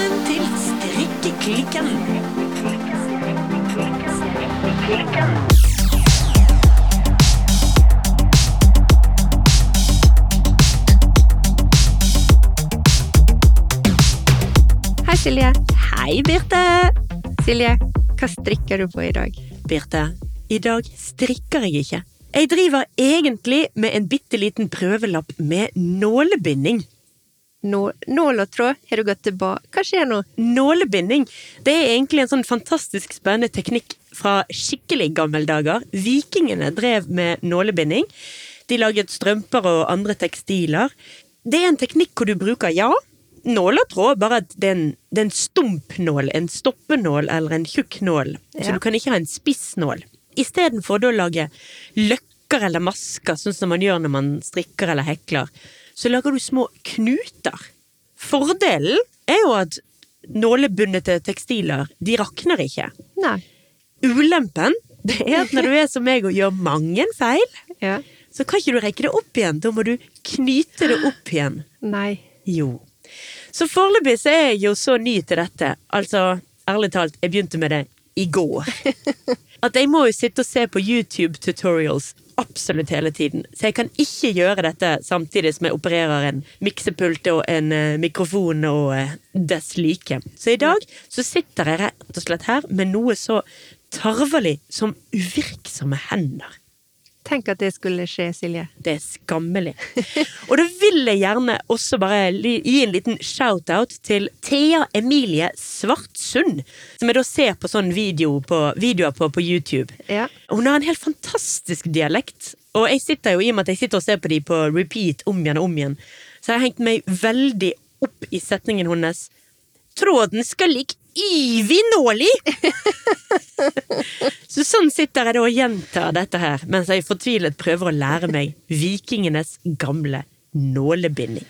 Velkommen til Strikkeklikken. Hei, Silje. Hei, Birte. Silje, hva strikker du på i dag? Birte, i dag strikker jeg ikke. Jeg driver egentlig med en bitte liten prøvelapp med nålebinding. Nå, nål og tråd, har du gått tilbake? Hva skjer nå? Nålebinding det er egentlig en sånn fantastisk spennende teknikk fra skikkelig gammeldager. Vikingene drev med nålebinding. De laget strømper og andre tekstiler. Det er en teknikk hvor du bruker, ja, nål og tråd, bare at det er en, det er en stumpnål, en stoppenål eller en tjukk nål. Så du kan ikke ha en spissnål. Istedenfor å lage løkker eller masker, sånn som man gjør når man strikker eller hekler, så lager du små knuter. Fordelen er jo at nålebundete tekstiler, de rakner ikke. Nei. Ulempen det er at når du er som meg og gjør mange feil, Ja. så kan ikke du rekke det opp igjen. Da må du knyte det opp igjen. Nei. Jo. Så foreløpig så er jeg jo så ny til dette. Altså, ærlig talt, jeg begynte med det i går. At jeg må jo sitte og se på YouTube tutorials absolutt hele tiden. Så jeg kan ikke gjøre dette samtidig som jeg opererer en miksepult og en eh, mikrofon og uh, dess like. Så i dag så sitter jeg rett og slett her med noe så tarvelig som uvirksomme hender. Tenk at det skulle skje, Silje. Det er skammelig. Og da vil jeg gjerne også bare gi en liten shout-out til Thea Emilie Svartsund, som jeg da ser på sånne video på, videoer på på YouTube. Ja. Hun har en helt fantastisk dialekt, og jeg sitter jo i og med at jeg sitter og ser på de på repeat om igjen og om igjen, så jeg har hengt meg veldig opp i setningen hennes. Tråden skal ligge yvi nåli! Så sånn sitter jeg da og gjentar dette her, mens jeg fortvilet prøver å lære meg vikingenes gamle nålebinding.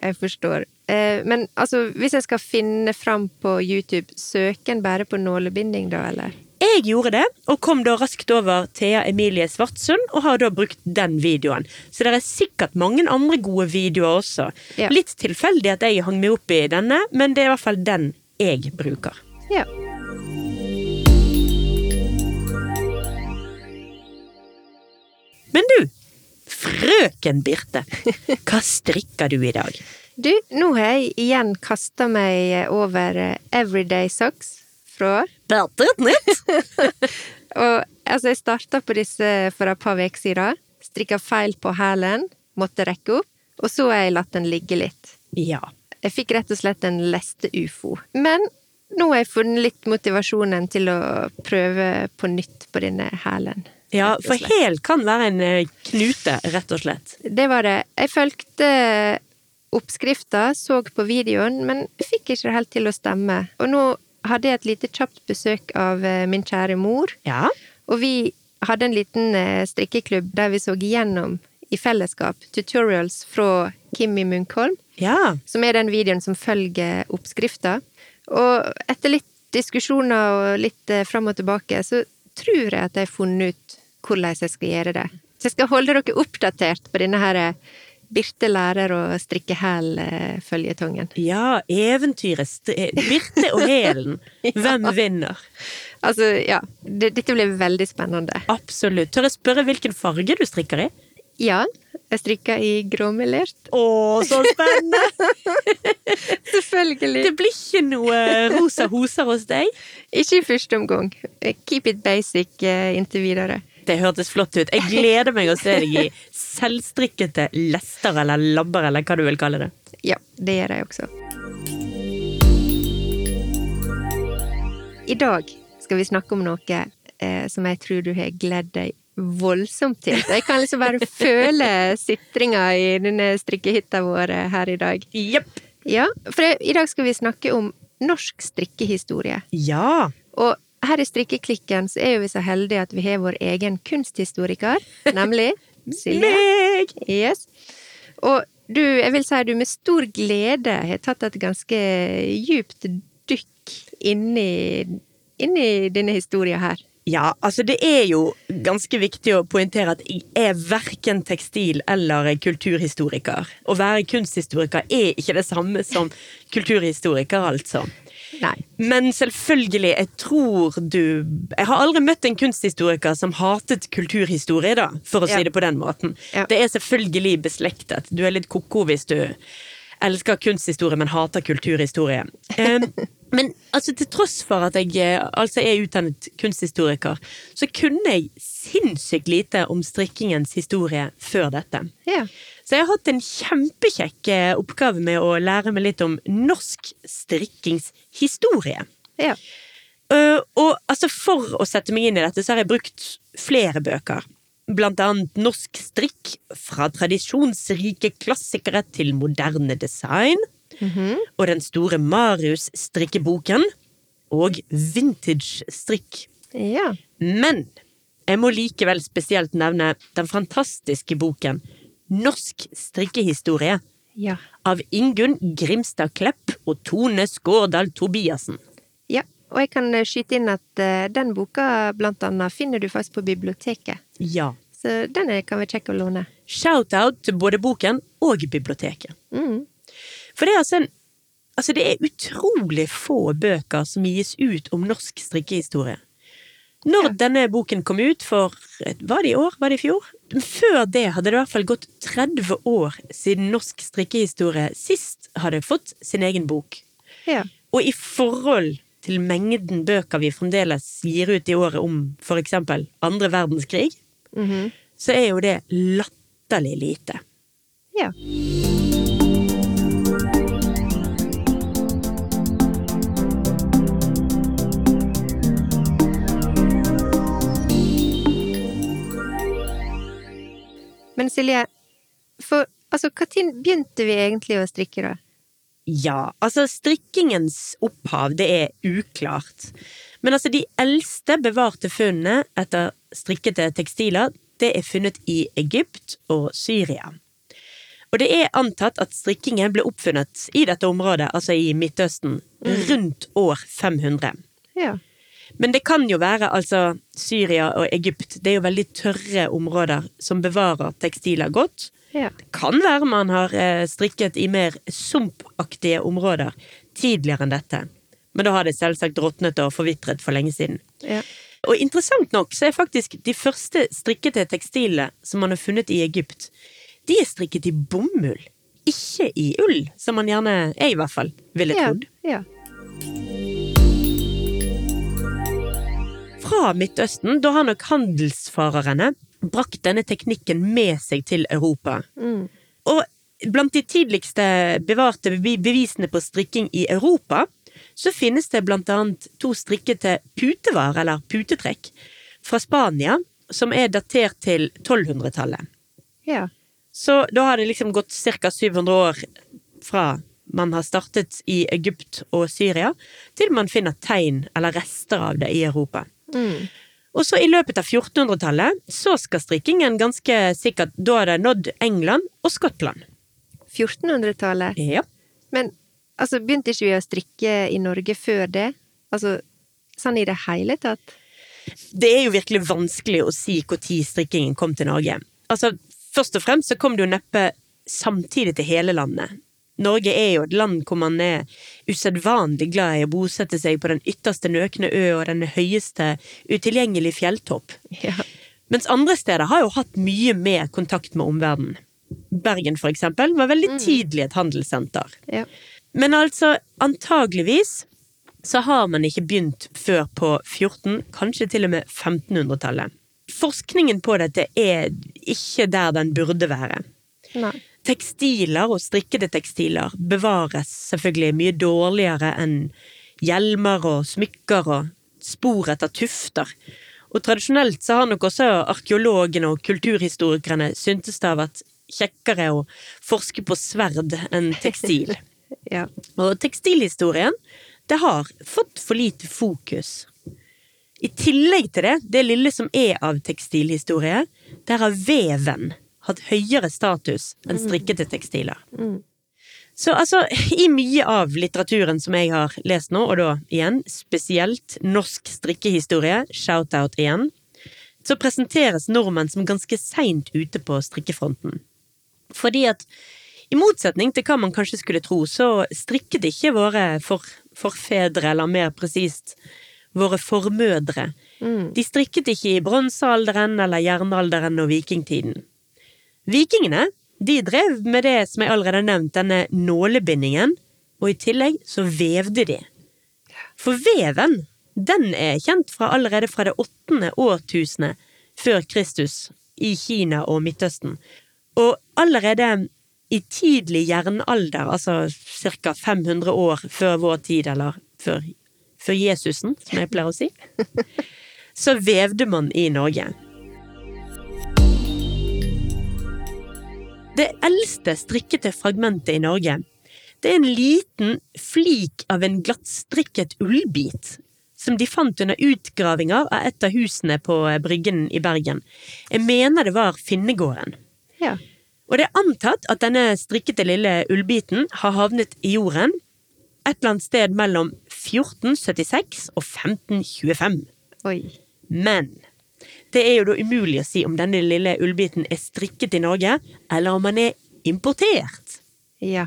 Jeg forstår. Eh, men altså, hvis jeg skal finne fram på YouTube, søker en bare på nålebinding da, eller? Jeg gjorde det, og kom da raskt over Thea Emilie Svartsund, og har da brukt den videoen. Så det er sikkert mange andre gode videoer også. Ja. Litt tilfeldig at jeg hang meg opp i denne, men det er i hvert fall den jeg bruker. Ja. Men du, frøken Birte, hva strikker du i dag? Du, nå har jeg igjen kasta meg over Everyday Socks fra Dette er et nytt! Og altså, jeg starta på disse for et par uker siden. Strikka feil på hælen, måtte rekke opp, og så har jeg latt den ligge litt. Ja. Jeg fikk rett og slett en leste-ufo. Men nå har jeg funnet litt motivasjonen til å prøve på nytt på denne hælen. ja, for hæl kan være en eh, knute, rett og slett. Det var det. Jeg fulgte oppskrifta, så på videoen, men fikk ikke det helt til å stemme. Og nå hadde jeg et lite kjapt besøk av eh, min kjære mor, Ja. og vi hadde en liten eh, strikkeklubb der vi så igjennom i fellesskap tutorials fra Kimmi Munkholm, Ja. som er den videoen som følger oppskrifta. Og etter litt diskusjoner og litt eh, fram og tilbake, så tror jeg at jeg har funnet ut hvordan jeg skal gjøre det. Så jeg skal holde dere oppdatert på denne her eh, Birte lærer å strikke hæl-føljetongen. Ja, eventyret eh, Birte og hælen. Hvem vinner? Altså, ja. Dette blir veldig spennende. Absolutt. Tør jeg spørre hvilken farge du strikker i? Ja, jeg strikker i gråmelert. Å, så spennende! Selvfølgelig! Det blir ikke noe rosa hoser hos deg? Ikke i første omgang. Keep it basic eh, inntil videre. Det hørtes flott ut. Jeg gleder meg å se deg i selvstrikkete lester eller labber, eller hva du vil kalle det. Ja, det gjør jeg også. I dag skal vi snakke om noe eh, som jeg tror du har gledd deg voldsomt til. Jeg kan liksom bare føle sitringa i denne strikkehytta vår her i dag. Jepp. Ja, for i dag skal vi snakke om norsk strikkehistorie. Ja. Og her i Strikkeklikken så er jo vi så heldige at vi har vår egen kunsthistoriker, nemlig Silje. Meg! Yes. Og du, jeg vil si at du med stor glede har tatt et ganske djupt dykk inni, inni denne historien her. Ja, altså det er jo ganske viktig å poengtere at jeg er verken tekstil- eller kulturhistoriker. Å være kunsthistoriker er ikke det samme som kulturhistoriker, altså. Nei. Men selvfølgelig, jeg tror du Jeg har aldri møtt en kunsthistoriker som hatet kulturhistorie, da, for å Ja. si det på den måten. Ja. Det er selvfølgelig beslektet. Du er litt ko-ko hvis du elsker kunsthistorie, men hater kulturhistorie. Um, men altså, til tross for at jeg eh, altså er utdannet kunsthistoriker, så kunne jeg sinnssykt lite om strikkingens historie før dette. Ja. Så jeg har hatt en kjempekjekk eh, oppgave med å lære meg litt om norsk strikkingshistorie. Ja. Uh, og altså for å sette meg inn i dette, så har jeg brukt flere bøker. Blant annet Norsk strikk, fra tradisjonsrike klassikere til moderne design. Og Den store Marius-strikkeboken. Og Vintage strikk. Ja. Men jeg må likevel spesielt nevne den fantastiske boken Norsk strikkehistorie Ja. av Ingunn Grimstad Klepp og Tone Skårdal Tobiassen. ja. Og jeg kan eh, skyte inn at eh, den boka blant annet finner du faktisk på biblioteket. Ja. Så den er- kan vi sjekke å låne. Shout-out til både boken og biblioteket. Mm. For det er altså en Altså, det er utrolig få bøker som gis ut om norsk strikkehistorie. Når denne boken kom ut for Var det i år? Var det i fjor? Før det hadde det i hvert fall gått 30 år siden norsk strikkehistorie sist hadde fått sin egen bok. Ja. Og i forhold til mengden bøker vi fremdeles gir ut i året om for eksempel andre verdenskrig, Mhm. så er jo det latterlig lite. ja. Men Silje, for altså, når begynte vi egentlig å strikke, da? Ja, altså strikkingens opphav, det er uklart. Men altså de eldste bevarte funnene etter strikkete tekstiler, det er funnet i Egypt og Syria. Og det er antatt at strikkingen ble oppfunnet i dette området, altså i Midtøsten, rundt år 500. Ja. Men det kan jo være altså Syria og Egypt, det er jo veldig tørre områder som bevarer tekstiler godt. Ja. Kan være man har eh, strikket i mer sumpaktige områder tidligere enn dette. Men da har det selvsagt råtnet og forvitret for lenge siden. Ja. Og interessant nok så er faktisk de første strikkete tekstilene som man har funnet i Egypt, de er strikket i bomull, ikke i ull, som man gjerne er i hvert fall, ville Ja. trodd. ja. Fra Midtøsten, da har nok handelsfarerne brakt denne teknikken med seg til Europa. Mm. Og blant de tidligste bevarte bevisene på strikking i Europa, så finnes det blant annet to strikkete putevarer, eller putetrekk, fra Spania, som er datert til 1200-tallet. ja. Så da har det liksom gått ca. 700 år fra man har startet i Egypt og Syria, til man finner tegn eller rester av det i Europa. Mm. Og så i løpet av 1400-tallet så skal strikkingen ganske sikkert Da har det nådd England og Skottland. 1400-tallet. Ja. Men altså, begynte ikke vi å strikke i Norge før det? Altså, sånn i det hele tatt? Det er jo virkelig vanskelig å si når strikkingen kom til Norge. Altså, først og fremst så kom det jo neppe samtidig til hele landet. Norge er jo et land hvor man er usedvanlig glad i å bosette seg på den ytterste nøkne ø og den høyeste utilgjengelige fjelltopp. Ja. Mens andre steder har jo hatt mye mer kontakt med omverdenen. Bergen, for eksempel, var veldig tidlig et handelssenter. Ja. Men altså, antageligvis så har man ikke begynt før på 14, kanskje til og med 1500-tallet. Forskningen på dette er ikke der den burde være. Nei. Tekstiler og strikkede tekstiler bevares selvfølgelig mye dårligere enn hjelmer og smykker og spor etter tufter. Og tradisjonelt så har nok også arkeologene og kulturhistorikerne syntes det har vært kjekkere å forske på sverd enn tekstil. Ja. Og tekstilhistorien, det har fått for lite fokus. I tillegg til det, det lille som er av tekstilhistorie, der har veven hatt høyere status enn strikkete tekstiler. Så altså, i mye av litteraturen som jeg har lest nå, og da igjen spesielt norsk strikkehistorie, shout-out igjen, så presenteres nordmenn som ganske seint ute på strikkefronten. Fordi at i motsetning til hva man kanskje skulle tro, så strikket ikke våre for, forfedre, eller mer presist våre formødre. De strikket ikke i bronsealderen eller jernalderen og vikingtiden. Vikingene de drev med det som jeg allerede har nevnt, denne nålebindingen, og i tillegg så vevde de. For veven, den er kjent fra allerede fra det åttende årtusenet før Kristus i Kina og Midtøsten. Og allerede i tidlig jernalder, altså ca. 500 år før vår tid, eller før, før Jesusen, som jeg pleier å si, så vevde man i Norge. Det eldste strikkete fragmentet i Norge, det er en liten flik av en glattstrikket ullbit som de fant under utgravinger av et av husene på Bryggen i Bergen. Jeg mener det var Finnegården. Ja. Og det er antatt at denne strikkete lille ullbiten har havnet i jorden et eller annet sted mellom 1476 og 1525. Oi. Men det er jo da umulig å si om denne lille ullbiten er strikket i Norge, eller om den er importert. Ja.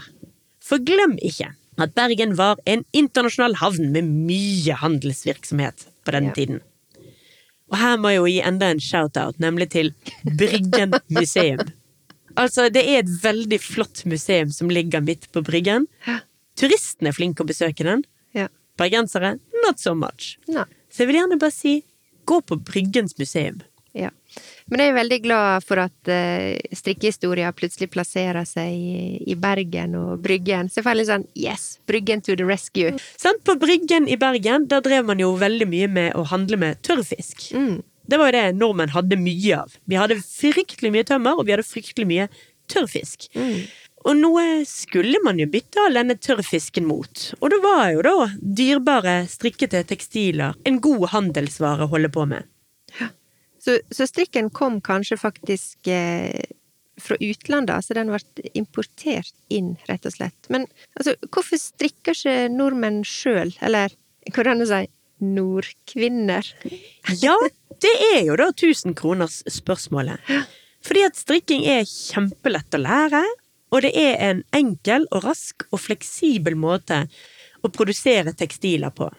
For glem ikke at Bergen var en internasjonal havn med mye handelsvirksomhet på denne Ja. tiden. Og her må jeg jo gi enda en shout-out, nemlig til Bryggen museum. Altså, det er et veldig flott museum som ligger midt på Bryggen. Turistene er flinke å besøke den. Ja. Bergensere, not so much. Nei. Så jeg vil gjerne bare si, gå på Bryggens museum. Ja. Men jeg er veldig glad for at uh, strikkehistoria plutselig plasserer seg i, i Bergen og Bryggen. Så jeg får litt sånn yes, Bryggen to the rescue. Sånn, På Bryggen i Bergen, der drev man jo veldig mye med å handle med tørrfisk. Mm. Det var jo det nordmenn hadde mye av. Vi hadde fryktelig mye tømmer, og vi hadde fryktelig mye tørrfisk. Mm. Og noe skulle man jo bytte all denne tørrfisken mot. Og det var jo da dyrebare, strikkete tekstiler en god handelsvare å holde på med. Så, så strikken kom kanskje faktisk eh, fra utlandet, altså den ble importert inn, rett og slett. Men altså, hvorfor strikker ikke nordmenn sjøl, eller hvordan å si, nordkvinner? Ja, det er jo da tusen kroners spørsmålet. Fordi at strikking er kjempelett å lære, og det er en enkel og rask og fleksibel måte å produsere tekstiler på.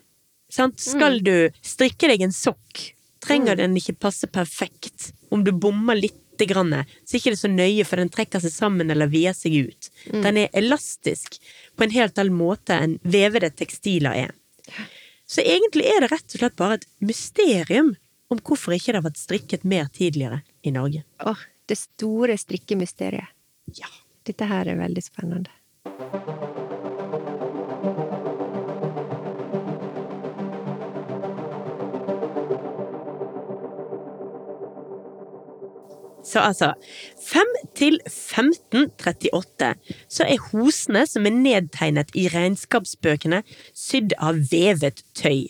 Sant? Skal du strikke deg en sokk, trenger den ikke passe perfekt. Om du bommer litt, grann, så er ikke det så nøye, for den trekker seg sammen eller vier seg ut. Den er elastisk på en helt annen måte enn vevede tekstiler er. Så egentlig er det rett og slett bare et mysterium om hvorfor ikke det har vært strikket mer tidligere i Norge. Åh, det store strikkemysteriet. Ja. Dette her er veldig spennende. Så altså, 5 til 1538 så er hosene som er nedtegnet i regnskapsbøkene sydd av vevet tøy.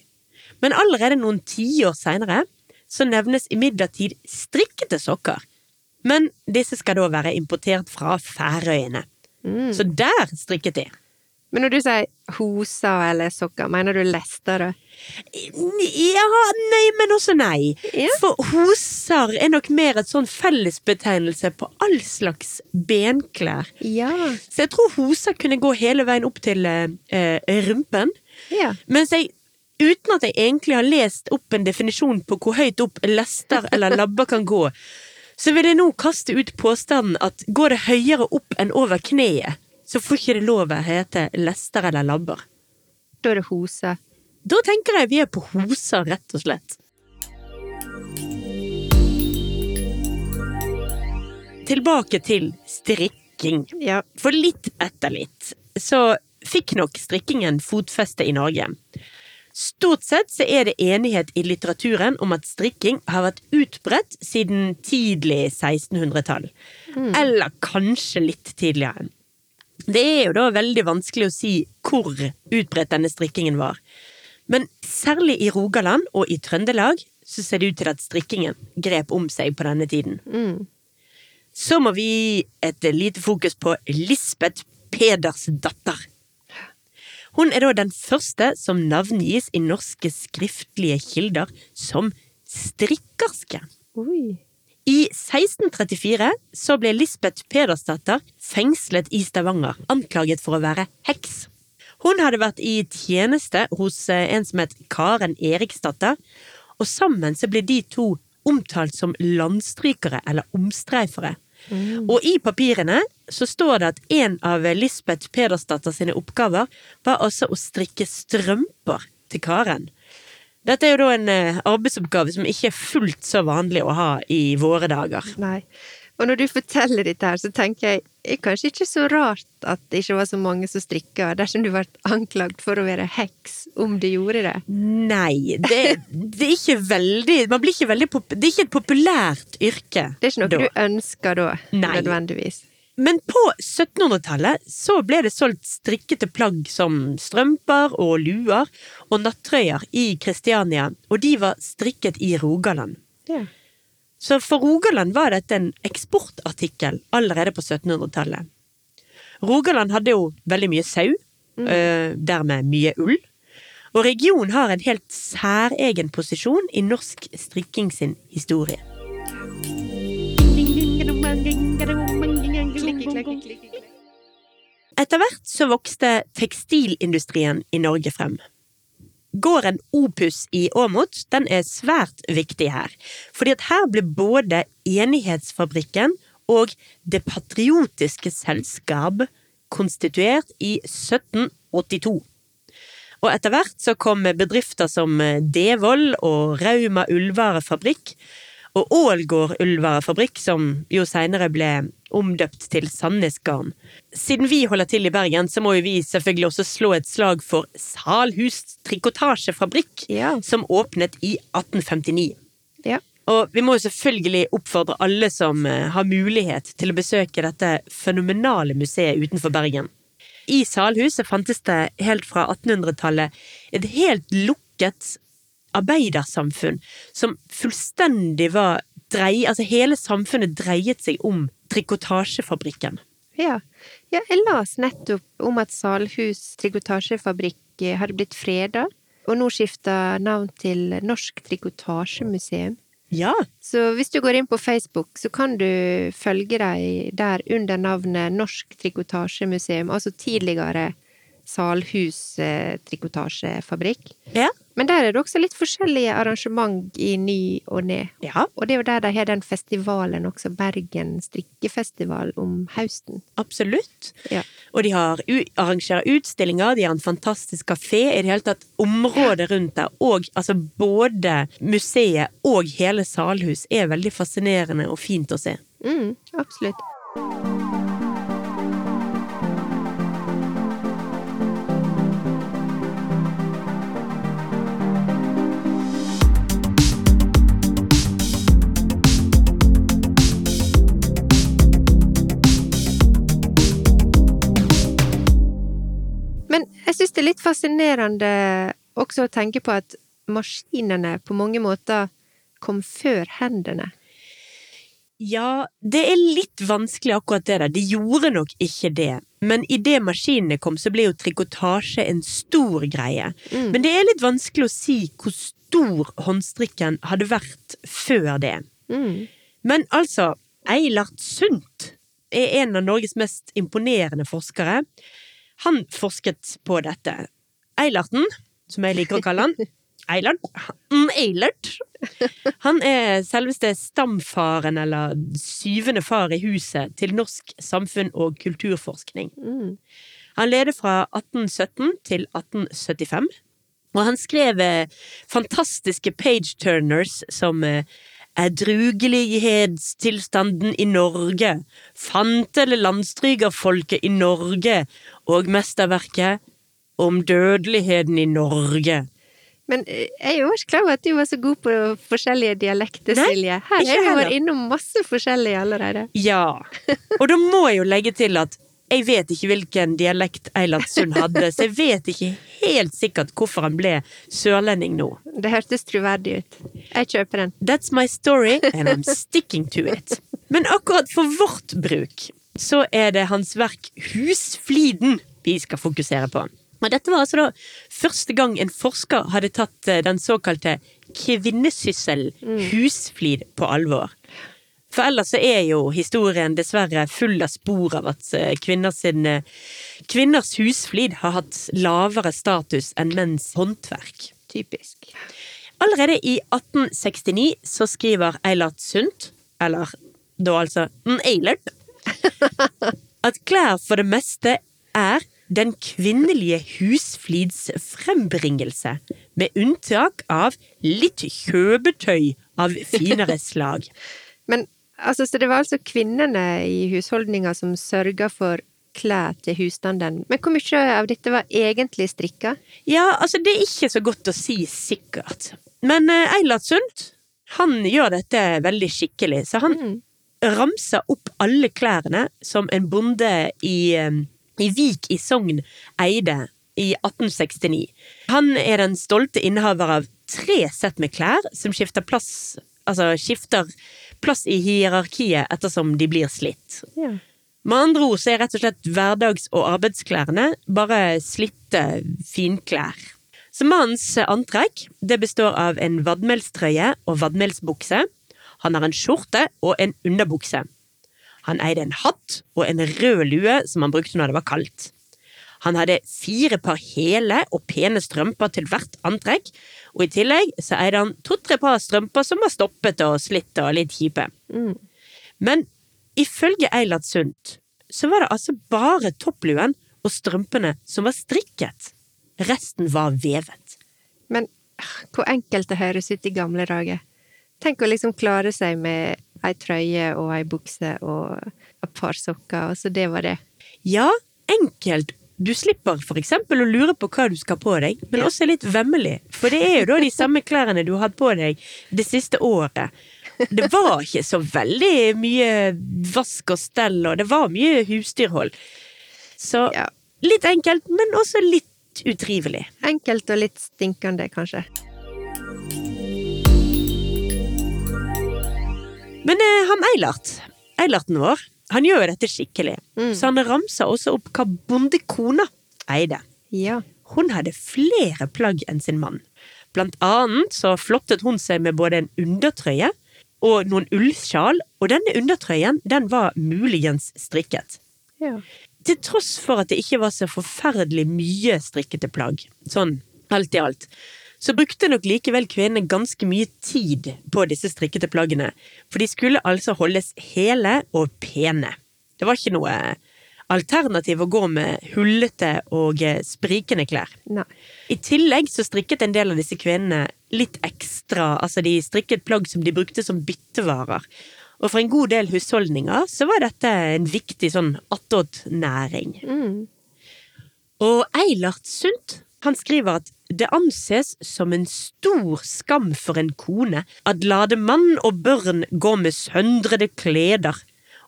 Men allerede noen tiår seinere så nevnes imidlertid strikkete sokker. Men disse skal da være importert fra Færøyene. Så der strikket de. Men når du sier hoser eller sokker, mener du lester da? Ja, nei, men også nei. Ja. For hoser er nok mer et sånn fellesbetegnelse på all slags benklær. Ja. Så jeg tror hoser kunne gå hele veien opp til eh, rumpen. Ja. Mens jeg, uten at jeg egentlig har lest opp en definisjon på hvor høyt opp lester eller labber kan gå, så vil jeg nå kaste ut påstanden at går det høyere opp enn over kneet, så får ikke det lov å hete lester eller labber. Da er det hose. Da tenker jeg vi er på hoser, rett og slett. Tilbake til strikking. Ja. For litt etter litt så fikk nok strikkingen fotfeste i Norge. Stort sett så er det enighet i litteraturen om at strikking har vært utbredt siden tidlig 1600-tall. Eller kanskje litt tidligere. Det er jo da veldig vanskelig å si hvor utbredt denne strikkingen var. Men særlig i Rogaland og i Trøndelag så ser det ut til at strikkingen grep om seg på denne tiden. Mm. Så må vi et lite fokus på Lisbeth Pedersdatter. Hun er da den første som navngis i norske skriftlige kilder som strikkerske. Oi. I 1634 så ble Lisbeth Pedersdatter fengslet i Stavanger, anklaget for å være heks. Hun hadde vært i tjeneste hos eh, en som het Karen Eriksdatter, og sammen så ble de to omtalt som landstrykere eller omstreifere. Og i papirene så står det at en av Lisbeth Pedersdatter sine oppgaver var også å strikke strømper til Karen. Dette er jo da en eh, arbeidsoppgave som ikke er fullt så vanlig å ha i våre dager. Nei. Og når du forteller dette her, så tenker jeg det er kanskje ikke så rart at det ikke var så mange som strikka, dersom du ble anklagd for å være heks om du gjorde det. Nei, det, det er ikke veldig Man blir ikke veldig Det er ikke et populært yrke. Det er ikke noe da. du ønsker da, Nei. nødvendigvis. Men på 1700-tallet så ble det solgt strikkete plagg som strømper og luer og nattrøyer i Kristiania, og de var strikket i Rogaland. Ja. Så for Rogaland var dette en eksportartikkel allerede på 1700-tallet. Rogaland hadde jo veldig mye sau, mm. dermed mye ull, og regionen har en helt særegen posisjon i norsk strikking sin historie. Etter hvert så vokste tekstilindustrien i Norge frem. Gården Opus i Åmot den er svært viktig her, fordi at her ble både Enighetsfabrikken og Det patriotiske selskap konstituert i 1782. Og etter hvert så kom bedrifter som Devold og Rauma ullvarefabrikk, og Ålgård ullvarefabrikk, som jo seinere ble omdøpt til Sandnes Garn. Siden vi holder til i Bergen, så må jo vi selvfølgelig også slå et slag for Salhus trikotasjefabrikk, Ja. som åpnet i 1859. Ja. Og vi må jo selvfølgelig oppfordre alle som eh, har mulighet til å besøke dette fenomenale museet utenfor Bergen. I Salhuset fantes det helt fra 1800-tallet et helt lukket arbeidersamfunn som fullstendig var drei... Altså hele samfunnet dreiet seg om trikotasjefabrikken. Ja. ja, jeg las nettopp om at Salhus trikotasjefabrikk eh, hadde blitt freda, og nå skifta navn til Norsk Trikotasjemuseum. Ja, Så hvis du går inn på Facebook, så kan du følge dem der under navnet Norsk Trikotasjemuseum, altså tidligere Salhus eh, ja, Men der er det også litt forskjellige arrangement i ny og ne. ja, Og det er jo der de har den festivalen også, Bergen strikkefestival, om høsten. absolutt. Ja. Og de har arrangerer utstillinger, de har en fantastisk kafé, i det hele tatt området rundt der, og altså både museet og hele Salhus er veldig fascinerende og fint å se. Mm, absolutt. Er litt fascinerende også å tenke på at maskinene på mange måter kom før hendene. Ja, det er litt vanskelig akkurat det der. De gjorde nok ikke det. Men idet maskinene kom, så ble jo trikotasje en stor greie. Mm. Men det er litt vanskelig å si hvor stor håndstrikken hadde vært før det. Mm. Men altså, Eilert Sundt er en av Norges mest imponerende forskere. Han forsket på dette. Eilerten, som jeg liker å kalle han, Eilert, Eilert, han er selveste stamfaren, eller syvende far i huset, til norsk samfunn- og kulturforskning. Mm. Han leder fra 1817 til 1875, og han skrev eh, fantastiske page-turners som eh, Edrugelighetstilstanden i Norge, Fantele landstrygerfolket i Norge og mesterverket Om dødeligheten i Norge. Men eh, jeg er jo ikke klar over at du var så god på forskjellige dialekter, Silje. Her har vi vært innom masse forskjellige allerede. Ja, og da må jeg jo legge til at jeg vet ikke hvilken dialekt Eilert Sund hadde, så jeg vet ikke helt sikkert hvorfor han ble sørlending nå. Det hørtes troverdig ut. Jeg kjøper den. That's my story, and I'm sticking to it. Men akkurat for vårt bruk, så er det hans verk Husfliden vi skal fokusere på. Og dette var altså da første gang en forsker hadde tatt eh, den såkalte kvinnesyssel, husflid, på alvor. For ellers så er jo historien dessverre full av spor av at eh, kvinners, sin, kvinners husflid har hatt lavere status enn menns håndverk. Typisk. Allerede i 1869 så skriver Eilert Sundt, eller da altså Eilert, at klær for det meste er den kvinnelige husflids frembringelse, med unntak av litt kjøpetøy av finere slag. Men altså, så det var altså kvinnene i husholdninga som sørga for klær til husstanden. Men hvor mye av dette var egentlig strikka? Ja, altså, det er ikke så godt å si sikkert. Men eh, Eilert Sundt, han gjør dette veldig skikkelig, så han Mm. ramser opp alle klærne som en bonde i, eh, i Vik i Sogn eide i 1869. Han er den stolte innehaver av tre sett med klær som skifter plass, altså skifter plass i hierarkiet ettersom de blir slitt. Ja. Med andre ord så er rett og slett hverdags- og arbeidsklærne bare slitte finklær. Så mannens antrekk det består av en vadmelstrøye og vadmelsbukse. Han har en skjorte og en underbukse. Han eide en hatt og en rød lue som han brukte når det var kaldt. Han hadde fire par hele og pene strømper til hvert antrekk, og i tillegg så eide han to-tre par strømper som var stoppete og slitte og litt kjipe. Mm. Men ifølge Eilert Sundt så var det altså bare toppluen og strømpene som var strikket. Resten var vevet. Men ah, hvor enkelt det høres ut i gamle dager. Tenk å liksom klare seg med ei trøye og ei bukse og et par sokker, og så det var det. Ja, enkelt. Du slipper eksempel å lure på hva du skal på deg, men også også litt vemmelig. For det er jo da de samme klærne du har hatt på deg det siste året. Det var ikke så veldig mye vask og stell, og det var mye husdyrhold. Så litt enkelt, men også litt utrivelig. Enkelt og litt stinkende, kanskje. Men eh, han Eilert, Eilerten vår, han gjør jo dette skikkelig. Mm. Så han ramser også opp hva bondekona eide. Ja. Hun hadde flere plagg enn sin mann. Blant annet så flottet hun seg med både en undertrøye og noen ullsjal, og denne undertrøyen den var muligens strikket. ja. Til tross for at det ikke var så forferdelig mye strikkete plagg, sånn alt i alt, så brukte nok likevel kvinnene ganske mye tid på disse strikkete plaggene, for de skulle altså holdes hele og pene. Det var ikke noe alternativ å gå med hullete og eh, sprikende klær. Nei. I tillegg så strikket en del av disse kvinnene litt ekstra, altså de strikket plagg som de brukte som byttevarer. Og for en god del husholdninger så var dette en viktig sånn attåtnæring. Mm. Og Eilert Sundt, han skriver at det anses som en stor skam for en kone at lade mann og børn gå med søndrede kleder,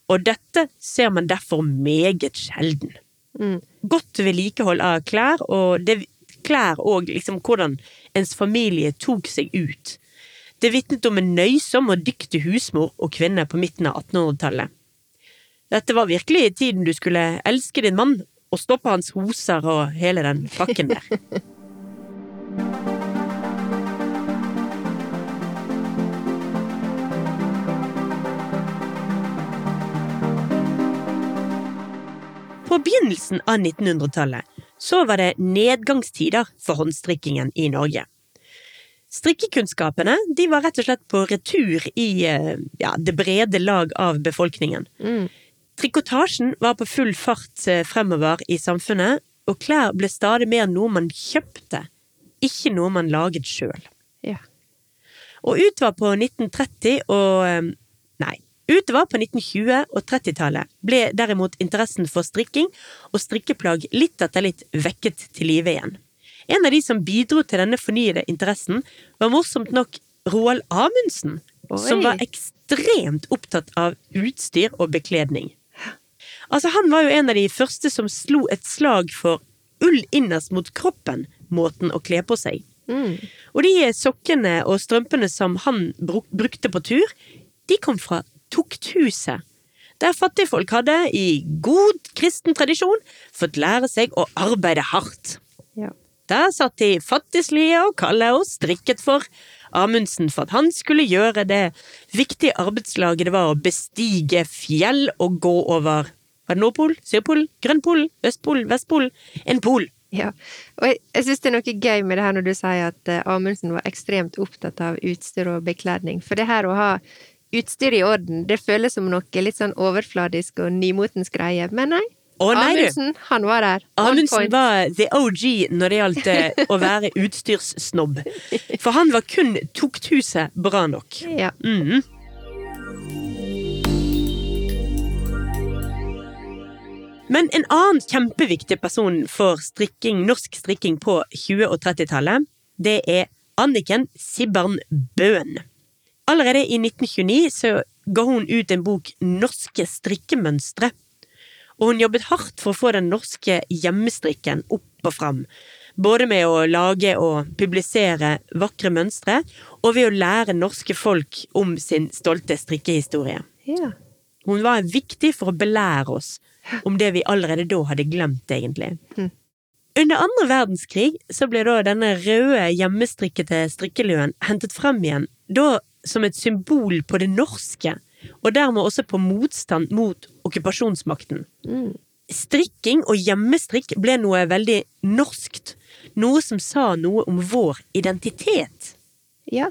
og dette ser man derfor meget sjelden. Mm. Godt vedlikehold av klær, og det, klær og liksom hvordan ens familie tok seg ut. Det vitnet om en nøysom og dyktig husmor og kvinne på midten av 1800-tallet. Dette var virkelig tiden du skulle elske din mann og stoppe hans hoser og hele den pakken der. På begynnelsen av 1900-tallet så var det nedgangstider for håndstrikkingen i Norge. Strikkekunnskapene de var rett og slett på retur i eh, ja, det brede lag av befolkningen. Mm. Trikotasjen var på full fart eh, fremover i samfunnet, og klær ble stadig mer noe man kjøpte, ikke noe man laget sjøl. Ja. Og utover på 1930 og eh, Nei, utover på 1920- og 30-tallet ble derimot interessen for strikking og strikkeplagg litt etter litt vekket til live igjen. En av de som bidro til denne fornyede interessen, var morsomt nok Roald Amundsen, Oi. som var ekstremt opptatt av utstyr og bekledning. Altså, han var jo en av de første som slo et slag for ull innerst mot kroppen, måten å kle på seg. Mm. Og de sokkene og strømpene som han bruk, brukte på tur, de kom fra tukthuset. der fattigfolk hadde, i god kristen tradisjon, fått lære seg å arbeide hardt. Ja. Der satt de fattigslige og kalde og strikket for Amundsen for at han skulle gjøre det viktige arbeidslaget det var å bestige fjell og gå over var det Nordpol, Sørpol, Grønnpol, Østpol, Vestpol, en pol. Ja, og jeg, jeg syns det er noe gøy med det her når du sier at uh, Amundsen var ekstremt opptatt av utstyr og bekledning. For det her å ha utstyr i orden, det føles som noe litt sånn overfladisk og nymotens greie. Men nei, Å nei, du. Amundsen, han var der. Amundsen var the OG når det gjaldt eh, å være utstyrssnobb. For han var kun tukthuset bra nok. Ja. Mhm. Men en annen kjempeviktig person for strikking, norsk strikking på 20- og 30-tallet, det er Anniken Sibbern Bøhn. Allerede i 1929 så ga hun ut en bok Norske strikkemønstre. Og hun jobbet hardt for å få den norske hjemmestrikken opp og fram. Både med å lage og publisere vakre mønstre, og ved å lære norske folk om sin stolte strikkehistorie. ja. Hun var viktig for å belære oss om det vi allerede da hadde glemt, egentlig. Mhm. Under andre verdenskrig så ble da denne røde, hjemmestrikkete strikkeluen hentet frem igjen, da som et symbol på det norske, og dermed også på motstand mot okkupasjonsmakten. Mm. Strikking og hjemmestrikk ble noe veldig norskt, noe som sa noe om vår identitet. Ja,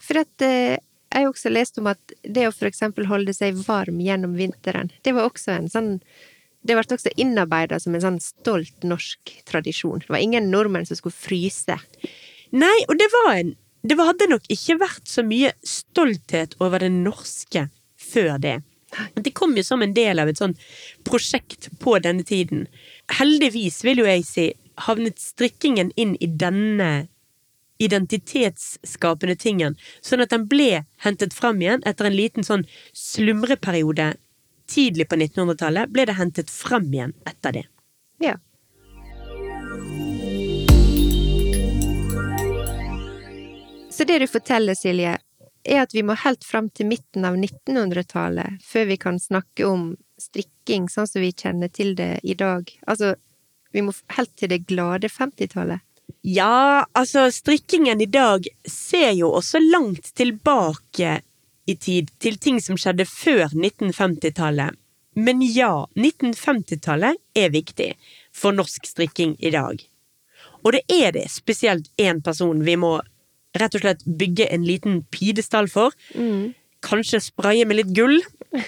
for at eh, jeg har også lest om at det å for eksempel holde seg varm gjennom vinteren, det var også en sånn Det ble også innarbeida som en sånn stolt norsk tradisjon. Det var ingen nordmenn som skulle fryse. Nei, og det var en Det hadde nok ikke vært så mye stolthet over det norske før det. Det kom jo som en del av et sånt prosjekt på denne tiden. Heldigvis, vil jo jeg si, havnet strikkingen inn i denne identitetsskapende tingen, sånn at den ble hentet fram igjen etter en liten sånn slumreperiode tidlig på 1900-tallet, ble det hentet frem igjen etter det. Ja. Så det du forteller, Silje, er at vi må helt fram til midten av 1900-tallet før vi kan snakke om strikking sånn som vi kjenner til det i dag. Altså, vi må helt til det glade 50-tallet. Ja, altså, strikkingen i dag ser jo også langt tilbake i tid, til ting som skjedde før 1950-tallet. Men ja, 1950-tallet er viktig for norsk strikking i dag. Og det er det spesielt én person vi må rett og slett bygge en liten pidestall for. Kanskje spraye med litt gull.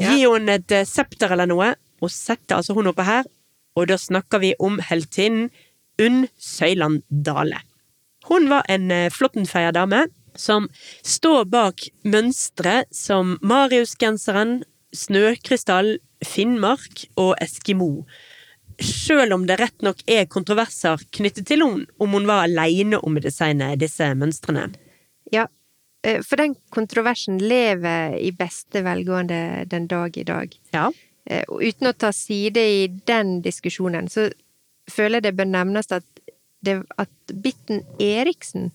Gi henne et eh, septer eller noe, og sette altså hun oppe her. Og da snakker vi om heltinnen Unn Søyland Dale. Hun var en flåttenfeia dame som står bak mønstre som Mariusgenseren, Snøkrystall, Finnmark og Eskimo. Sjøl om det rett nok er kontroverser knyttet til henne, om hun var aleine om å designe disse mønstrene. Ja, eh, for den kontroversen lever i beste velgående den dag i dag. Ja. Eh, Og uten å ta side i den diskusjonen, så føler det bør nevnes at, det, at Bitten Eriksen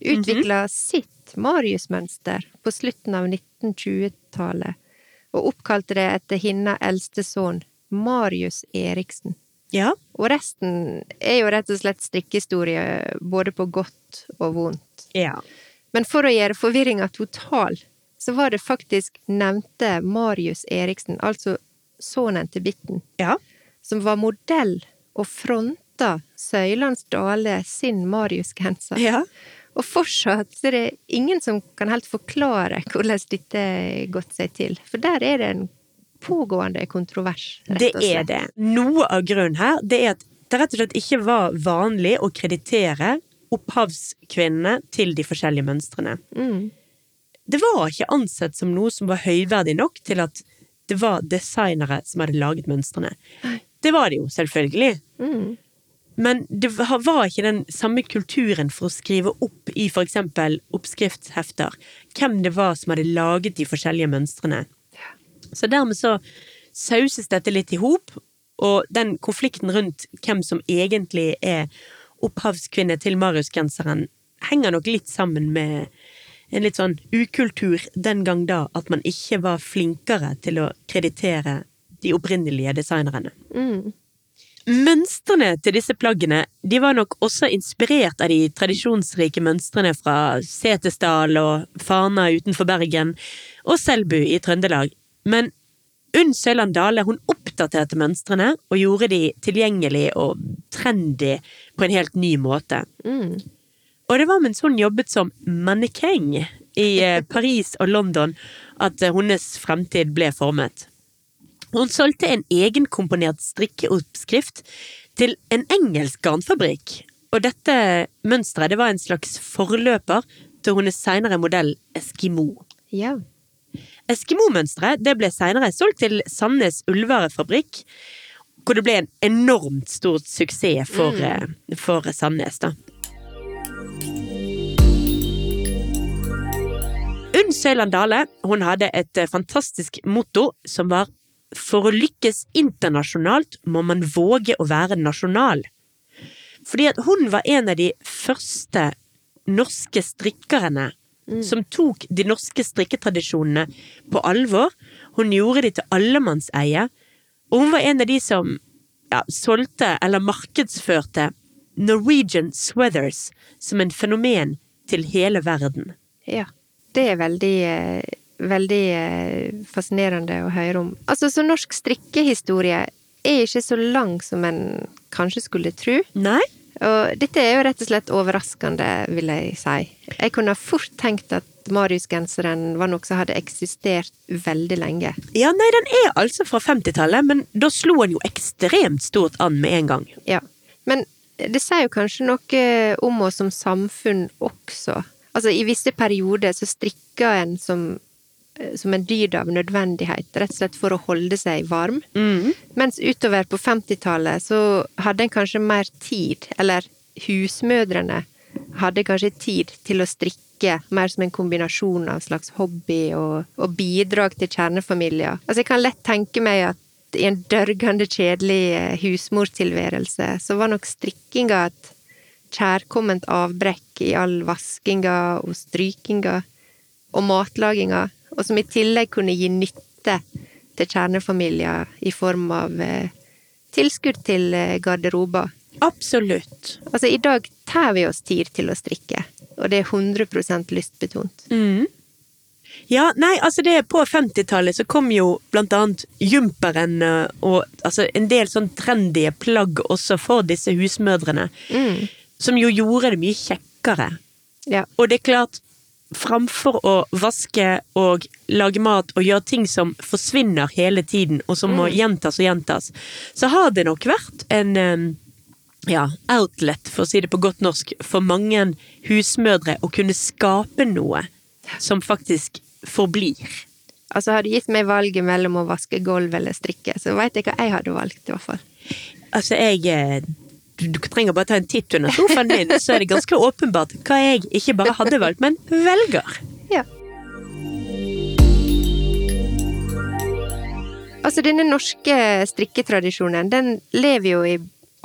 utvikla sitt Marius-mønster på slutten av 1920-tallet, og oppkalte det etter hennes eldste sønn, Marius Eriksen. Ja. Og resten er jo rett og slett strikkehistorie, både på godt og vondt. ja. Men for å gjøre forvirringa total, så var det faktisk nevnte Marius Eriksen, altså sønnen til Bitten, Ja. som var modell og fronta Søylands Dale sin Marius-genser. ja. Og fortsatt så er det ingen som kan helt forklare hvordan dette har gått seg til, for der er det en pågående kontrovers, rett Det er det. Noe av grunnen her, det er at det rett og slett ikke var vanlig å kreditere opphavskvinnene til de forskjellige mønstrene. Mm. Det var ikke ansett som noe som var høyverdig nok til at det var designere som hadde laget mønstrene. Det var det jo, selvfølgelig. Mm. Men det var ikke den samme kulturen for å skrive opp i for eksempel oppskriftshefter hvem det var som hadde laget de forskjellige mønstrene. Så dermed så sauses dette litt i hop, og den konflikten rundt hvem som egentlig er opphavskvinne til Marius-genseren, henger nok litt sammen med en litt sånn ukultur den gang da at man ikke var flinkere til å kreditere de opprinnelige designerne. Mm. Mønstrene til disse plaggene de var nok også inspirert av de tradisjonsrike mønstrene fra Setesdal og Fana utenfor Bergen og Selbu i Trøndelag, men Unn Søland Dale hun oppdaterte mønstrene og gjorde de tilgjengelig og trendy på en helt ny måte. Mm. Og det var mens hun jobbet som mannekeng i eh, Paris og London at eh, hennes fremtid ble formet. Hun solgte en egenkomponert strikkeoppskrift til en engelsk garnfabrikk, og dette mønsteret det var en slags forløper til hennes senere modell Eskimo. Ja. Eskimo-mønsteret ble senere solgt til Sandnes Ullvarefabrikk, hvor det ble en enormt stor suksess for, mm. for Sandnes, da. Unn Søyland Dale hun hadde et eh, fantastisk motto som var For å lykkes internasjonalt må man våge å være nasjonal. Fordi at hun var en av de første norske strikkerne som tok de norske strikketradisjonene på alvor. Hun gjorde de til allemannseie, og hun var en av de som ja, solgte eller markedsførte Norwegian Sweathers som en fenomen til hele verden. Ja. Det er veldig, eh, veldig eh, fascinerende å høre om. Altså, så norsk strikkehistorie er ikke så lang som en kanskje skulle tro. Nei? Og dette er jo rett og slett overraskende, vil jeg si. Jeg kunne fort tenkt at Marius-genseren var noe som hadde eksistert veldig lenge. Ja, nei, den er altså fra 50-tallet, men da slo han jo ekstremt stort an med en gang. Ja. Men det sier jo kanskje noe om oss som samfunn også. Altså, i visse perioder så strikker en som, som en dyd av nødvendighet, rett og slett for å holde seg varm. Mens utover på 50-tallet så hadde en kanskje mer tid, eller husmødrene hadde kanskje tid til å strikke mer som en kombinasjon av slags hobby og, og bidrag til kjernefamilier. Altså, jeg kan lett tenke meg at i en dørgende kjedelig eh, husmortilværelse, så var nok strikkinga et kjærkomment avbrekk i all vaskinga og strykinga og matlaginga, og som i tillegg kunne gi nytte til kjernefamilier i form av eh, tilskudd til eh, garderober. Absolutt. Altså, i dag tar vi oss tid til å strikke, og det er 100 lystbetont. Ja, nei, altså det På 50-tallet så kom jo blant annet jumperen eh, og altså en del sånn trendy plagg også for disse husmødrene. Som jo gjorde det mye kjekkere. Ja. Og det er klart, framfor å vaske og lage mat og gjøre ting som forsvinner hele tiden, og som må gjentas og gjentas, så har det nok vært en ja, outlet, for å si det på godt norsk, for mange husmødre å kunne skape noe som faktisk forblir. Altså, Har du gitt meg valget mellom å vaske gulv eller strikke, så veit jeg hva jeg hadde valgt, i hvert fall. Altså, jeg eh, Du du trenger bare ta en titt under sofaen din, så er det ganske åpenbart hva jeg ikke bare hadde valgt, men velger. Ja. Altså, denne norske strikketradisjonen, den lever jo i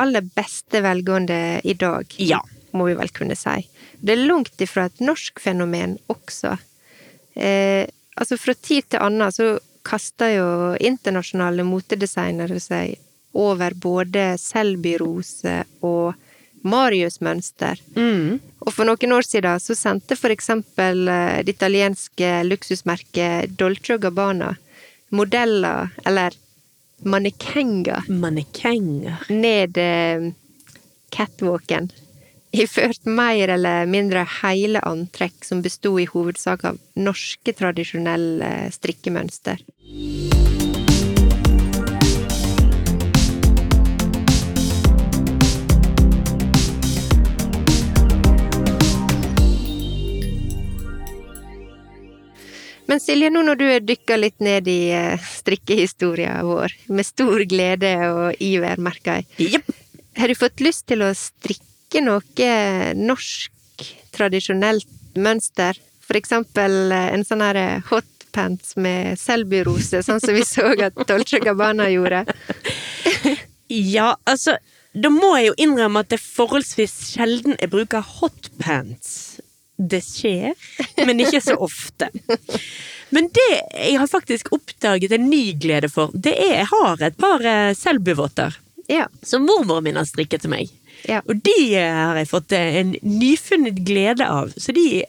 aller beste velgående i dag. Ja. Må vi vel kunne si. Det er langt ifra et norsk fenomen også. Eh, altså, fra tid til annen så kaster jo internasjonale motedesignere seg over både Selby-rose og Marius-mønster. Og for noen år siden så sendte for eksempel eh, det italienske luksusmerket Dolce Gabbana modeller, eller mannekenger, Mannekenger. ned eh, catwalken. Iført mer eller mindre hele antrekk som besto i hovedsak av norske tradisjonelle strikkemønster. Men Silje, nå når du dykka litt ned i strikkehistorien strikkehistoria vår, med stor glede og iver, merker jeg, yep. har du fått lyst til å strikke noe norsk, tradisjonelt mønster? For eksempel eh, en sånn her hotpants med Selby-rose, sånn som vi så at Dolce Gabbana gjorde. Ja, altså Da må jeg jo innrømme at det er forholdsvis sjelden jeg bruker hotpants. Det skjer, men ikke så ofte. Men det jeg har faktisk oppdaget en ny glede for, det er jeg har et par eh, selbuvotter Ja. som mormoren min har strikket til meg. Ja. Og de har jeg fått eh, en nyfunnet glede av. Så de,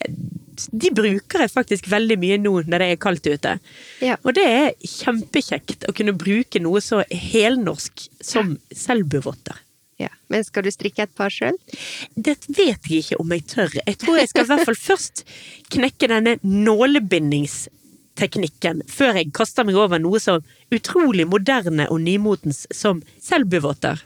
de bruker jeg faktisk veldig mye nå når det er kaldt ute. Ja. Og det er kjempekjekt å kunne bruke noe så helnorsk som selbuvotter. Ja. Men skal du strikke et par sjøl? Det vet jeg ikke om jeg tør. Jeg tror jeg skal i hvert fall først knekke denne nålebindingsteknikken før jeg kaster meg over noe så utrolig moderne og nymotens som selbuvotter.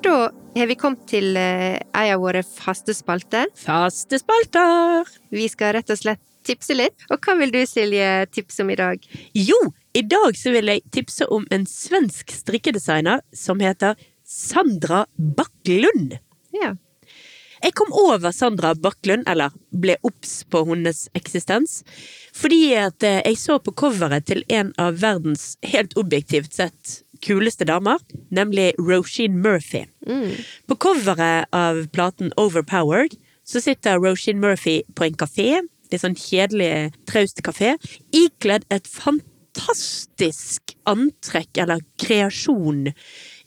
Da har vi kommet til ei av våre faste spalter. Faste spalter! Vi skal rett og slett tipse litt. Og hva vil du, Silje, tipse om i dag? Jo, i dag så vil jeg tipse om en svensk strikkedesigner som heter Sandra Backlund. Ja. Jeg kom over Sandra Backlund, eller ble obs på hennes eksistens, fordi at eh, jeg så på coveret til en av verdens helt objektivt sett kuleste damer, nemlig Roisin Murphy. På coveret av platen Overpowered så sitter Roisin Murphy på en kafé, litt sånn kjedelig, traust kafé, ikledd et fantastisk antrekk eller kreasjon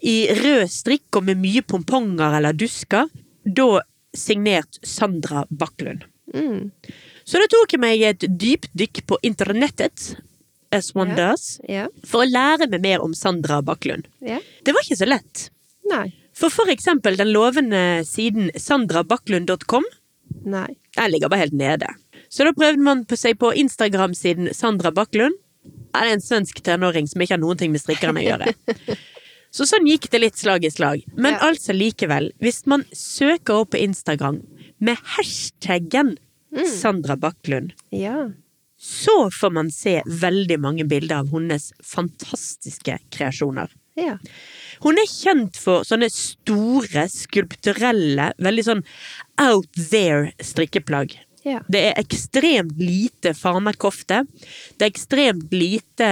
i rød strikk og med mye pomponger eller dusker, da signert Sandra Bakklund. Mm. Så da tok jeg meg et dypdykk på internettet, as one yeah. does, yeah. for å lære meg mer om Sandra Bakklund. Yeah. Det var ikke så lett. Nei. For for eksempel den lovende siden sandrabakklund.com, den ligger bare helt nede. Så da prøvde man på seg på Instagram-siden Sandra Bakklund. Er Det en svensk tenåring som ikke har noen ting med strikkerne å gjøre. Så sånn gikk det litt slag i slag. Men Ja. altså likevel, hvis man søker opp på Instagram med hashtaggen Sandra Bakklund, Ja. så får man se veldig mange bilder av hennes fantastiske kreasjoner. Ja. Hun er kjent for sånne store, skulpturelle, veldig sånn out there strikkeplagg. Ja. Det er ekstremt lite farmet kofte. Det er ekstremt lite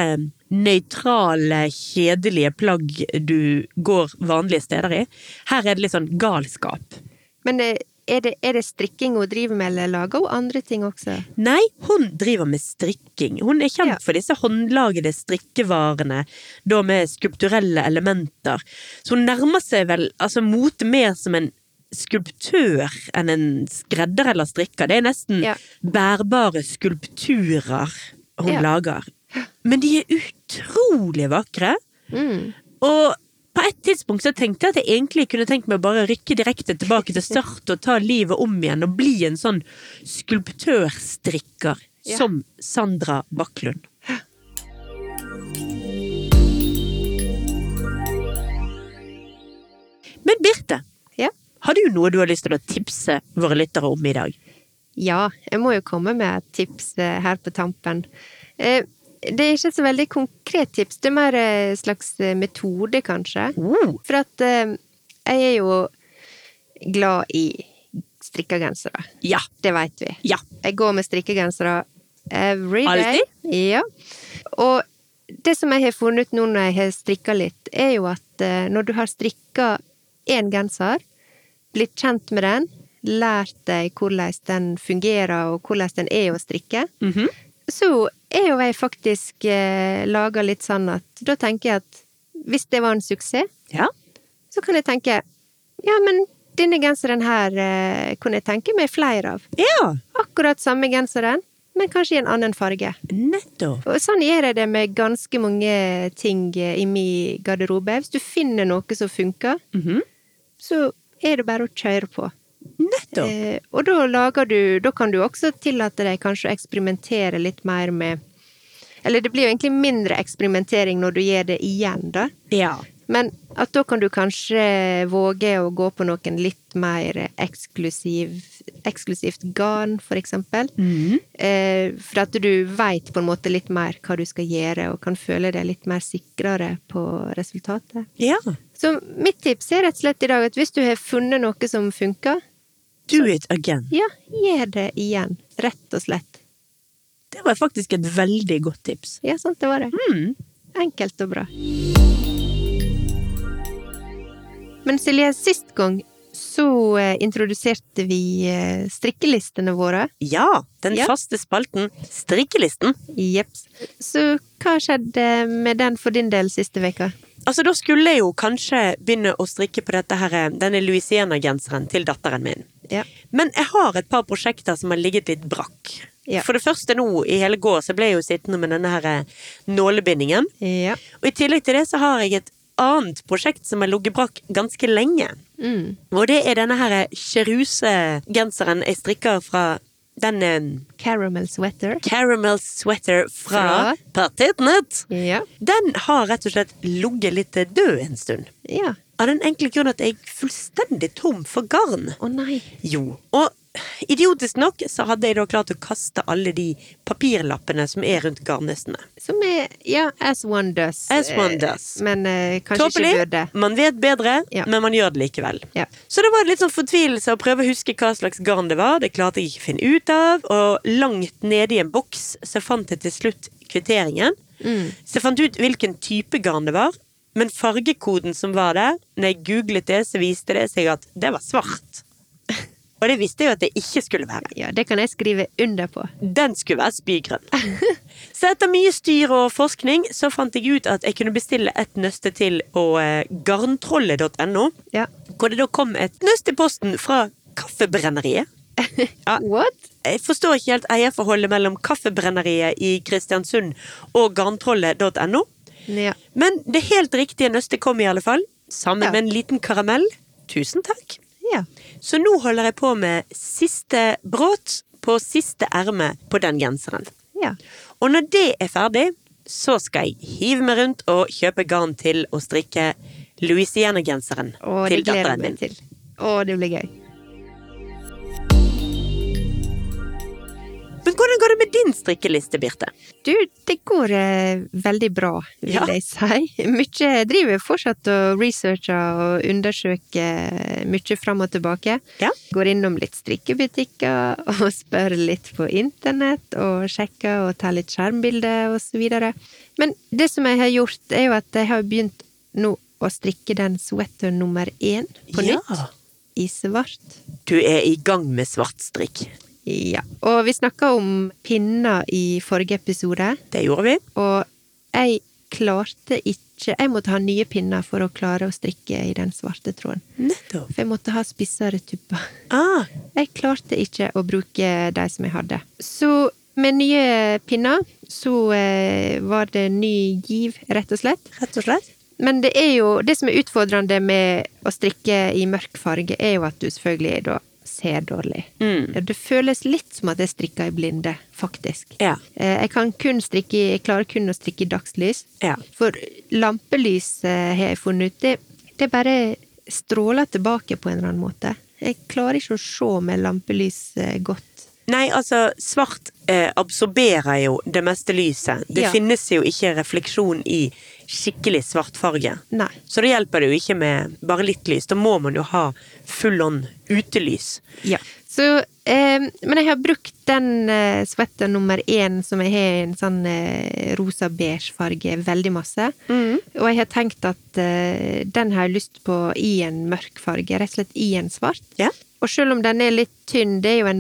nøytrale, kjedelige plagg du går vanlige steder i. Her er det litt sånn galskap. Men eh, er det, er det strikking hun driver med, eller lager hun andre ting også? Nei, hun driver med strikking. Hun er kjent Ja. for disse håndlagede strikkevarene, da med skulpturelle elementer. Så hun nærmer seg vel altså mote mer som en skulptør enn en skredder eller strikker. Det er nesten Ja. bærbare skulpturer hun Ja. lager. Men de er utrolig vakre. Mm. Og på et tidspunkt så tenkte jeg at jeg egentlig kunne tenkt meg å bare rykke direkte tilbake til start og ta livet om igjen og bli en sånn skulptørstrikker Ja. som Sandra Bakklund. Men Birte. Har du noe du har lyst til å tipse våre lyttere om i dag? Ja, jeg må jo komme med et tips eh, her på tampen. Eh, Det er ikke så veldig konkret tips, det er mer en slags eh, metode, kanskje. Oh, For at jeg er jo glad i strikkegensere. ja, Det veit vi. ja. Jeg går med strikkegensere every day. Alltid? Ja. Og det som jeg har funnet ut nå når jeg har strikka litt, er jo at når du har strikka én genser, blitt kjent med den, lært deg hvordan den fungerer og hvordan den er å strikke, Mhm. så er jo jeg faktisk eh, laga litt sånn at da tenker jeg at hvis det var en suksess, ja. så kan jeg tenke ja, men denne genseren her eh, kunne jeg tenke meg flere av. Ja, Akkurat samme genseren, men kanskje i en annen farge. nettopp. Og sånn gjør jeg det med ganske mange ting eh, i min garderobe. Hvis du finner noe som funker, Mhm. så er det bare å kjøre på. Nettopp. Eh, og da lager du Da kan du også tillate deg kanskje å eksperimentere litt mer med Eller det blir jo egentlig mindre eksperimentering når du gjør det igjen, da. Ja. Men at da kan du kanskje våge å gå på noen litt mer eksklusiv, eksklusivt garn, for eksempel. Mm. Eh, for at du veit på en måte litt mer hva du skal gjøre, og kan føle deg litt mer sikrere på resultatet. Ja. Så mitt tips er rett og slett i dag at hvis du har funnet noe som funker, Do it again. ja, gjør det igjen. Rett og slett. Det var faktisk et veldig godt tips. Ja, sant, det var det. Mm. Enkelt og bra. Men Silje, sist gang så eh, introduserte vi eh, strikkelistene våre. Ja, den Ja. faste spalten Strikkelisten. Jeps. Så hva skjedde med den for din del siste veka? Altså, da skulle jeg jo kanskje begynne å strikke på dette her, denne Louisiana-genseren til datteren min. Ja. Men jeg har et par prosjekter som har ligget litt brakk. Ja. For det første nå, i hele går, så ble jeg jo sittende med denne her eh, nålebindingen. Ja. Og i tillegg til det så har jeg et annet prosjekt som har ligget brakk ganske lenge. Mm. Og det er denne her Cheruse-genseren jeg strikker fra den eh, Caramel sweater. Caramel Sweater fra Fra? Patetnett. Ja. Den har rett og slett ligget litt død en stund. Ja. Av den enkle grunn at jeg er fullstendig tom for garn. Å nei. Jo. Og idiotisk nok så hadde jeg da klart å kaste alle de papirlappene som er rundt garnnøstene. Som er ja, as one does. As one Eh, does. Men eh, kanskje Tåpelig. ikke burde. Man vet bedre, Ja. men man gjør det likevel. Ja. Så det var litt sånn fortvilelse å prøve å huske hva slags garn det var. Det klarte jeg ikke å finne ut av. Og langt nede i en boks så fant jeg til slutt kvitteringen. Mm. Så jeg fant ut hvilken type garn det var. Men fargekoden som var der, når jeg googlet det, så viste det seg at det var svart. Og det visste jeg jo at det ikke skulle være. Ja, det kan jeg skrive under på. Den skulle være spygrønn. Så etter mye styr og forskning så fant jeg ut at jeg kunne bestille et nøste til på eh, garntrollet.no. Ja. Hvor det da kom et nøste i posten fra Kaffebrenneriet. Ja, What? jeg forstår ikke helt eierforholdet mellom Kaffebrenneriet i Kristiansund og garntrollet.no. Ja. Men det helt riktige nøstet kom i alle fall, sammen Ja. med en liten karamell. Tusen takk. Ja. Så nå holder jeg på med siste bråt på siste erme på den genseren. Ja. Og når det er ferdig, så skal jeg hive meg rundt og kjøpe garn til å strikke Louisiana-genseren til datteren min. Å, det blir gøy. Hvordan går det med din strikkeliste, Birte? Du, det går eh, veldig bra, vil Ja. jeg si. Mykje driver fortsatt og researcher og undersøker mye fram og tilbake. Ja. Går innom litt strikkebutikker og spør litt på internett og sjekker og tar litt skjermbilder og så videre. Men det som jeg har gjort, er jo at jeg har begynt nå å strikke den sweater nummer én på Ja. nytt. I svart. Du er i gang med svartstrikk. Ja. Og vi snakka om pinner i forrige episode. Det gjorde vi. Og jeg klarte ikke Jeg måtte ha nye pinner for å klare å strikke i den svarte tråden. Nettopp. For jeg måtte ha spissere tupper. Ah, Jeg klarte ikke å bruke de som jeg hadde. Så med nye pinner så eh, var det ny giv, rett og slett. rett og slett. Men det er jo Det som er utfordrende med å strikke i mørk farge, er jo at du selvfølgelig da ser dårlig. Mm. Det føles litt som at jeg strikker i blinde, faktisk. Ja. Eh, Jeg kan kun strikke Jeg klarer kun å strikke i dagslys. Ja. For lampelys eh, har jeg funnet ut, det, det bare stråler tilbake på en eller annen måte. Jeg klarer ikke å se med lampelys eh, godt. Nei, altså, svart absorberer jo det meste lyset. Det Ja. finnes jo ikke refleksjon i skikkelig svart farge. Nei. Så det hjelper det jo ikke med bare litt lys. Da må man jo ha full on utelys. Ja. Så, eh, men jeg har brukt den eh, sweater nummer én som jeg har i en sånn eh, rosa-beige farge, veldig masse. Og jeg har tenkt at eh, den har jeg lyst på i en mørk farge, rett og slett i en svart. Ja. Og selv om den er litt tynn, det er jo en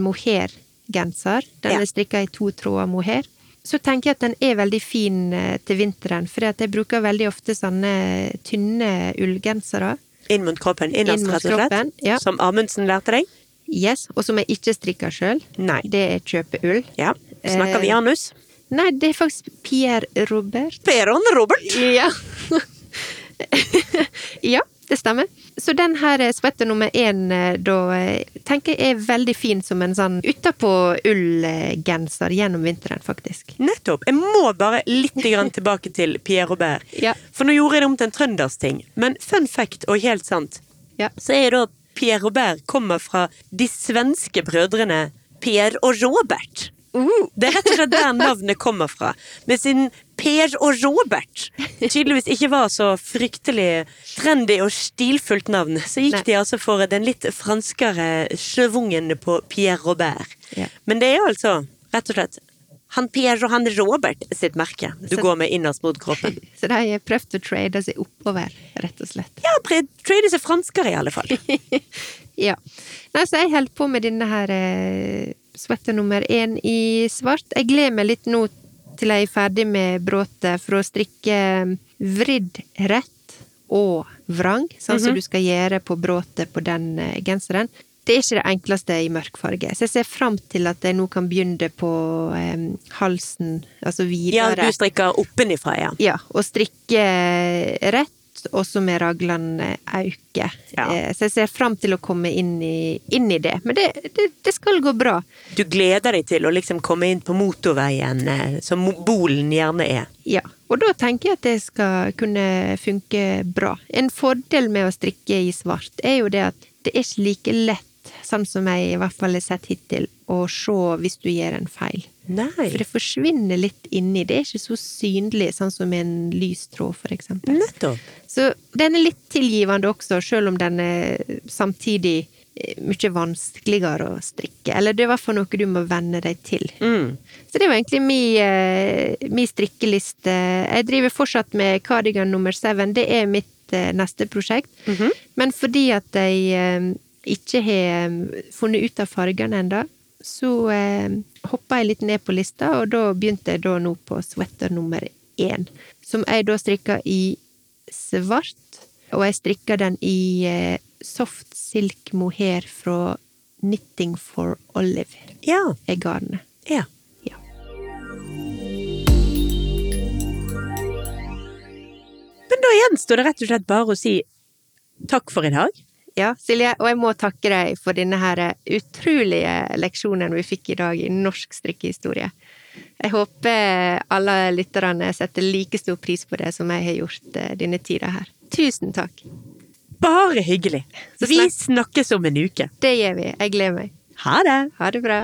mohair-genser. Den Ja. er strikka i to tråder mohair. Så tenker jeg at den er veldig fin eh, til vinteren, for jeg bruker veldig ofte sånne tynne ullgensere. Inn mot kroppen. Innerst, rett og slett. ja. Som Amundsen lærte deg. Yes, og som jeg ikke strikker sjøl. Det er kjøpeull. Ja. Snakker vi Eh, anus? Nei, det er faktisk Pierre Robert. Peron Robert. Ja. ja, det stemmer. Så den her sweater nummer én, eh, da eh, tenker jeg er veldig fin som en sånn utapå ullgenser gjennom vinteren, faktisk. Nettopp. Jeg må bare litt grann tilbake til Pierre Robert. Ja. For nå gjorde jeg det om til en trøndersting. Men fun fact, og helt sant, Ja. så er da Pierre Robert kommer fra de svenske brødrene Pierre og Robert. Uh, Det er rett og slett der navnet kommer fra. Med siden Per og Robert tydeligvis ikke var så fryktelig trendy og stilfullt navn, så gikk Nei. de altså for den litt franskere sjøvungen på Pierre Robert. Ja. Men det er altså rett og slett han Pierre og han Robert sitt merke du Så- går med innerst mot kroppen. Så de har prøvd å trade seg oppover, rett og slett. Ja, trade seg franskere i alle fall. Ja. Nei, så jeg holder på med denne her eh, sweater nummer én i svart. Jeg gleder meg litt nå til jeg er ferdig med bråtet for å strikke vridd rett og vrang, sånn som du skal gjøre på bråtet på den eh, genseren. Det er ikke det enkleste i mørk farge, så jeg ser fram til at jeg nå kan begynne på eh, halsen, altså Ja, du strikker oppenifra, ja. Ja, og strikke rett, også med raglene auke. Ja. Eh, Så jeg ser fram til å komme inn i, inn i det. Men det, det, det skal gå bra. Du gleder deg til å liksom komme inn på motorveien, eh, som bolen gjerne er. Ja. Og da tenker jeg at det skal kunne funke bra. En fordel med å strikke i svart er jo det at det er ikke like lett, sånn som jeg i hvert fall har sett hittil, å se hvis du gjør en feil. Nei. For det forsvinner litt inni. Det er ikke så synlig, sånn som en lys tråd, for eksempel. Nettopp. Så den er litt tilgivende også, selv om den er samtidig eh, mye vanskeligere å strikke. Eller det er i hvert fall noe du må venne deg til. Mm. Så det var egentlig min, eh, min strikkeliste. Jeg driver fortsatt med cardigan nummer seven. Det er mitt eh, neste prosjekt. Men fordi at jeg ikke har funnet ut av fargene ennå, så hoppa jeg litt ned på lista, og da begynte jeg da nå på sweater nummer én. Som jeg da strikka i svart, og jeg strikka den i eh, soft silk mohair fra Knitting for Olive. Ja. Er garnet. ja. Ja. Men da gjenstår det rett og slett bare å si takk for i dag. Ja, Silje, og jeg må takke deg for denne her utrolige leksjonen vi fikk i dag i norsk strikkehistorie. Jeg håper alle lytterne setter like stor pris på det som jeg har gjort eh, denne tida her. Tusen takk. Bare hyggelig. Vi snakkes om en uke. Det gjør vi. Jeg gleder meg. Ha det! Ha det bra.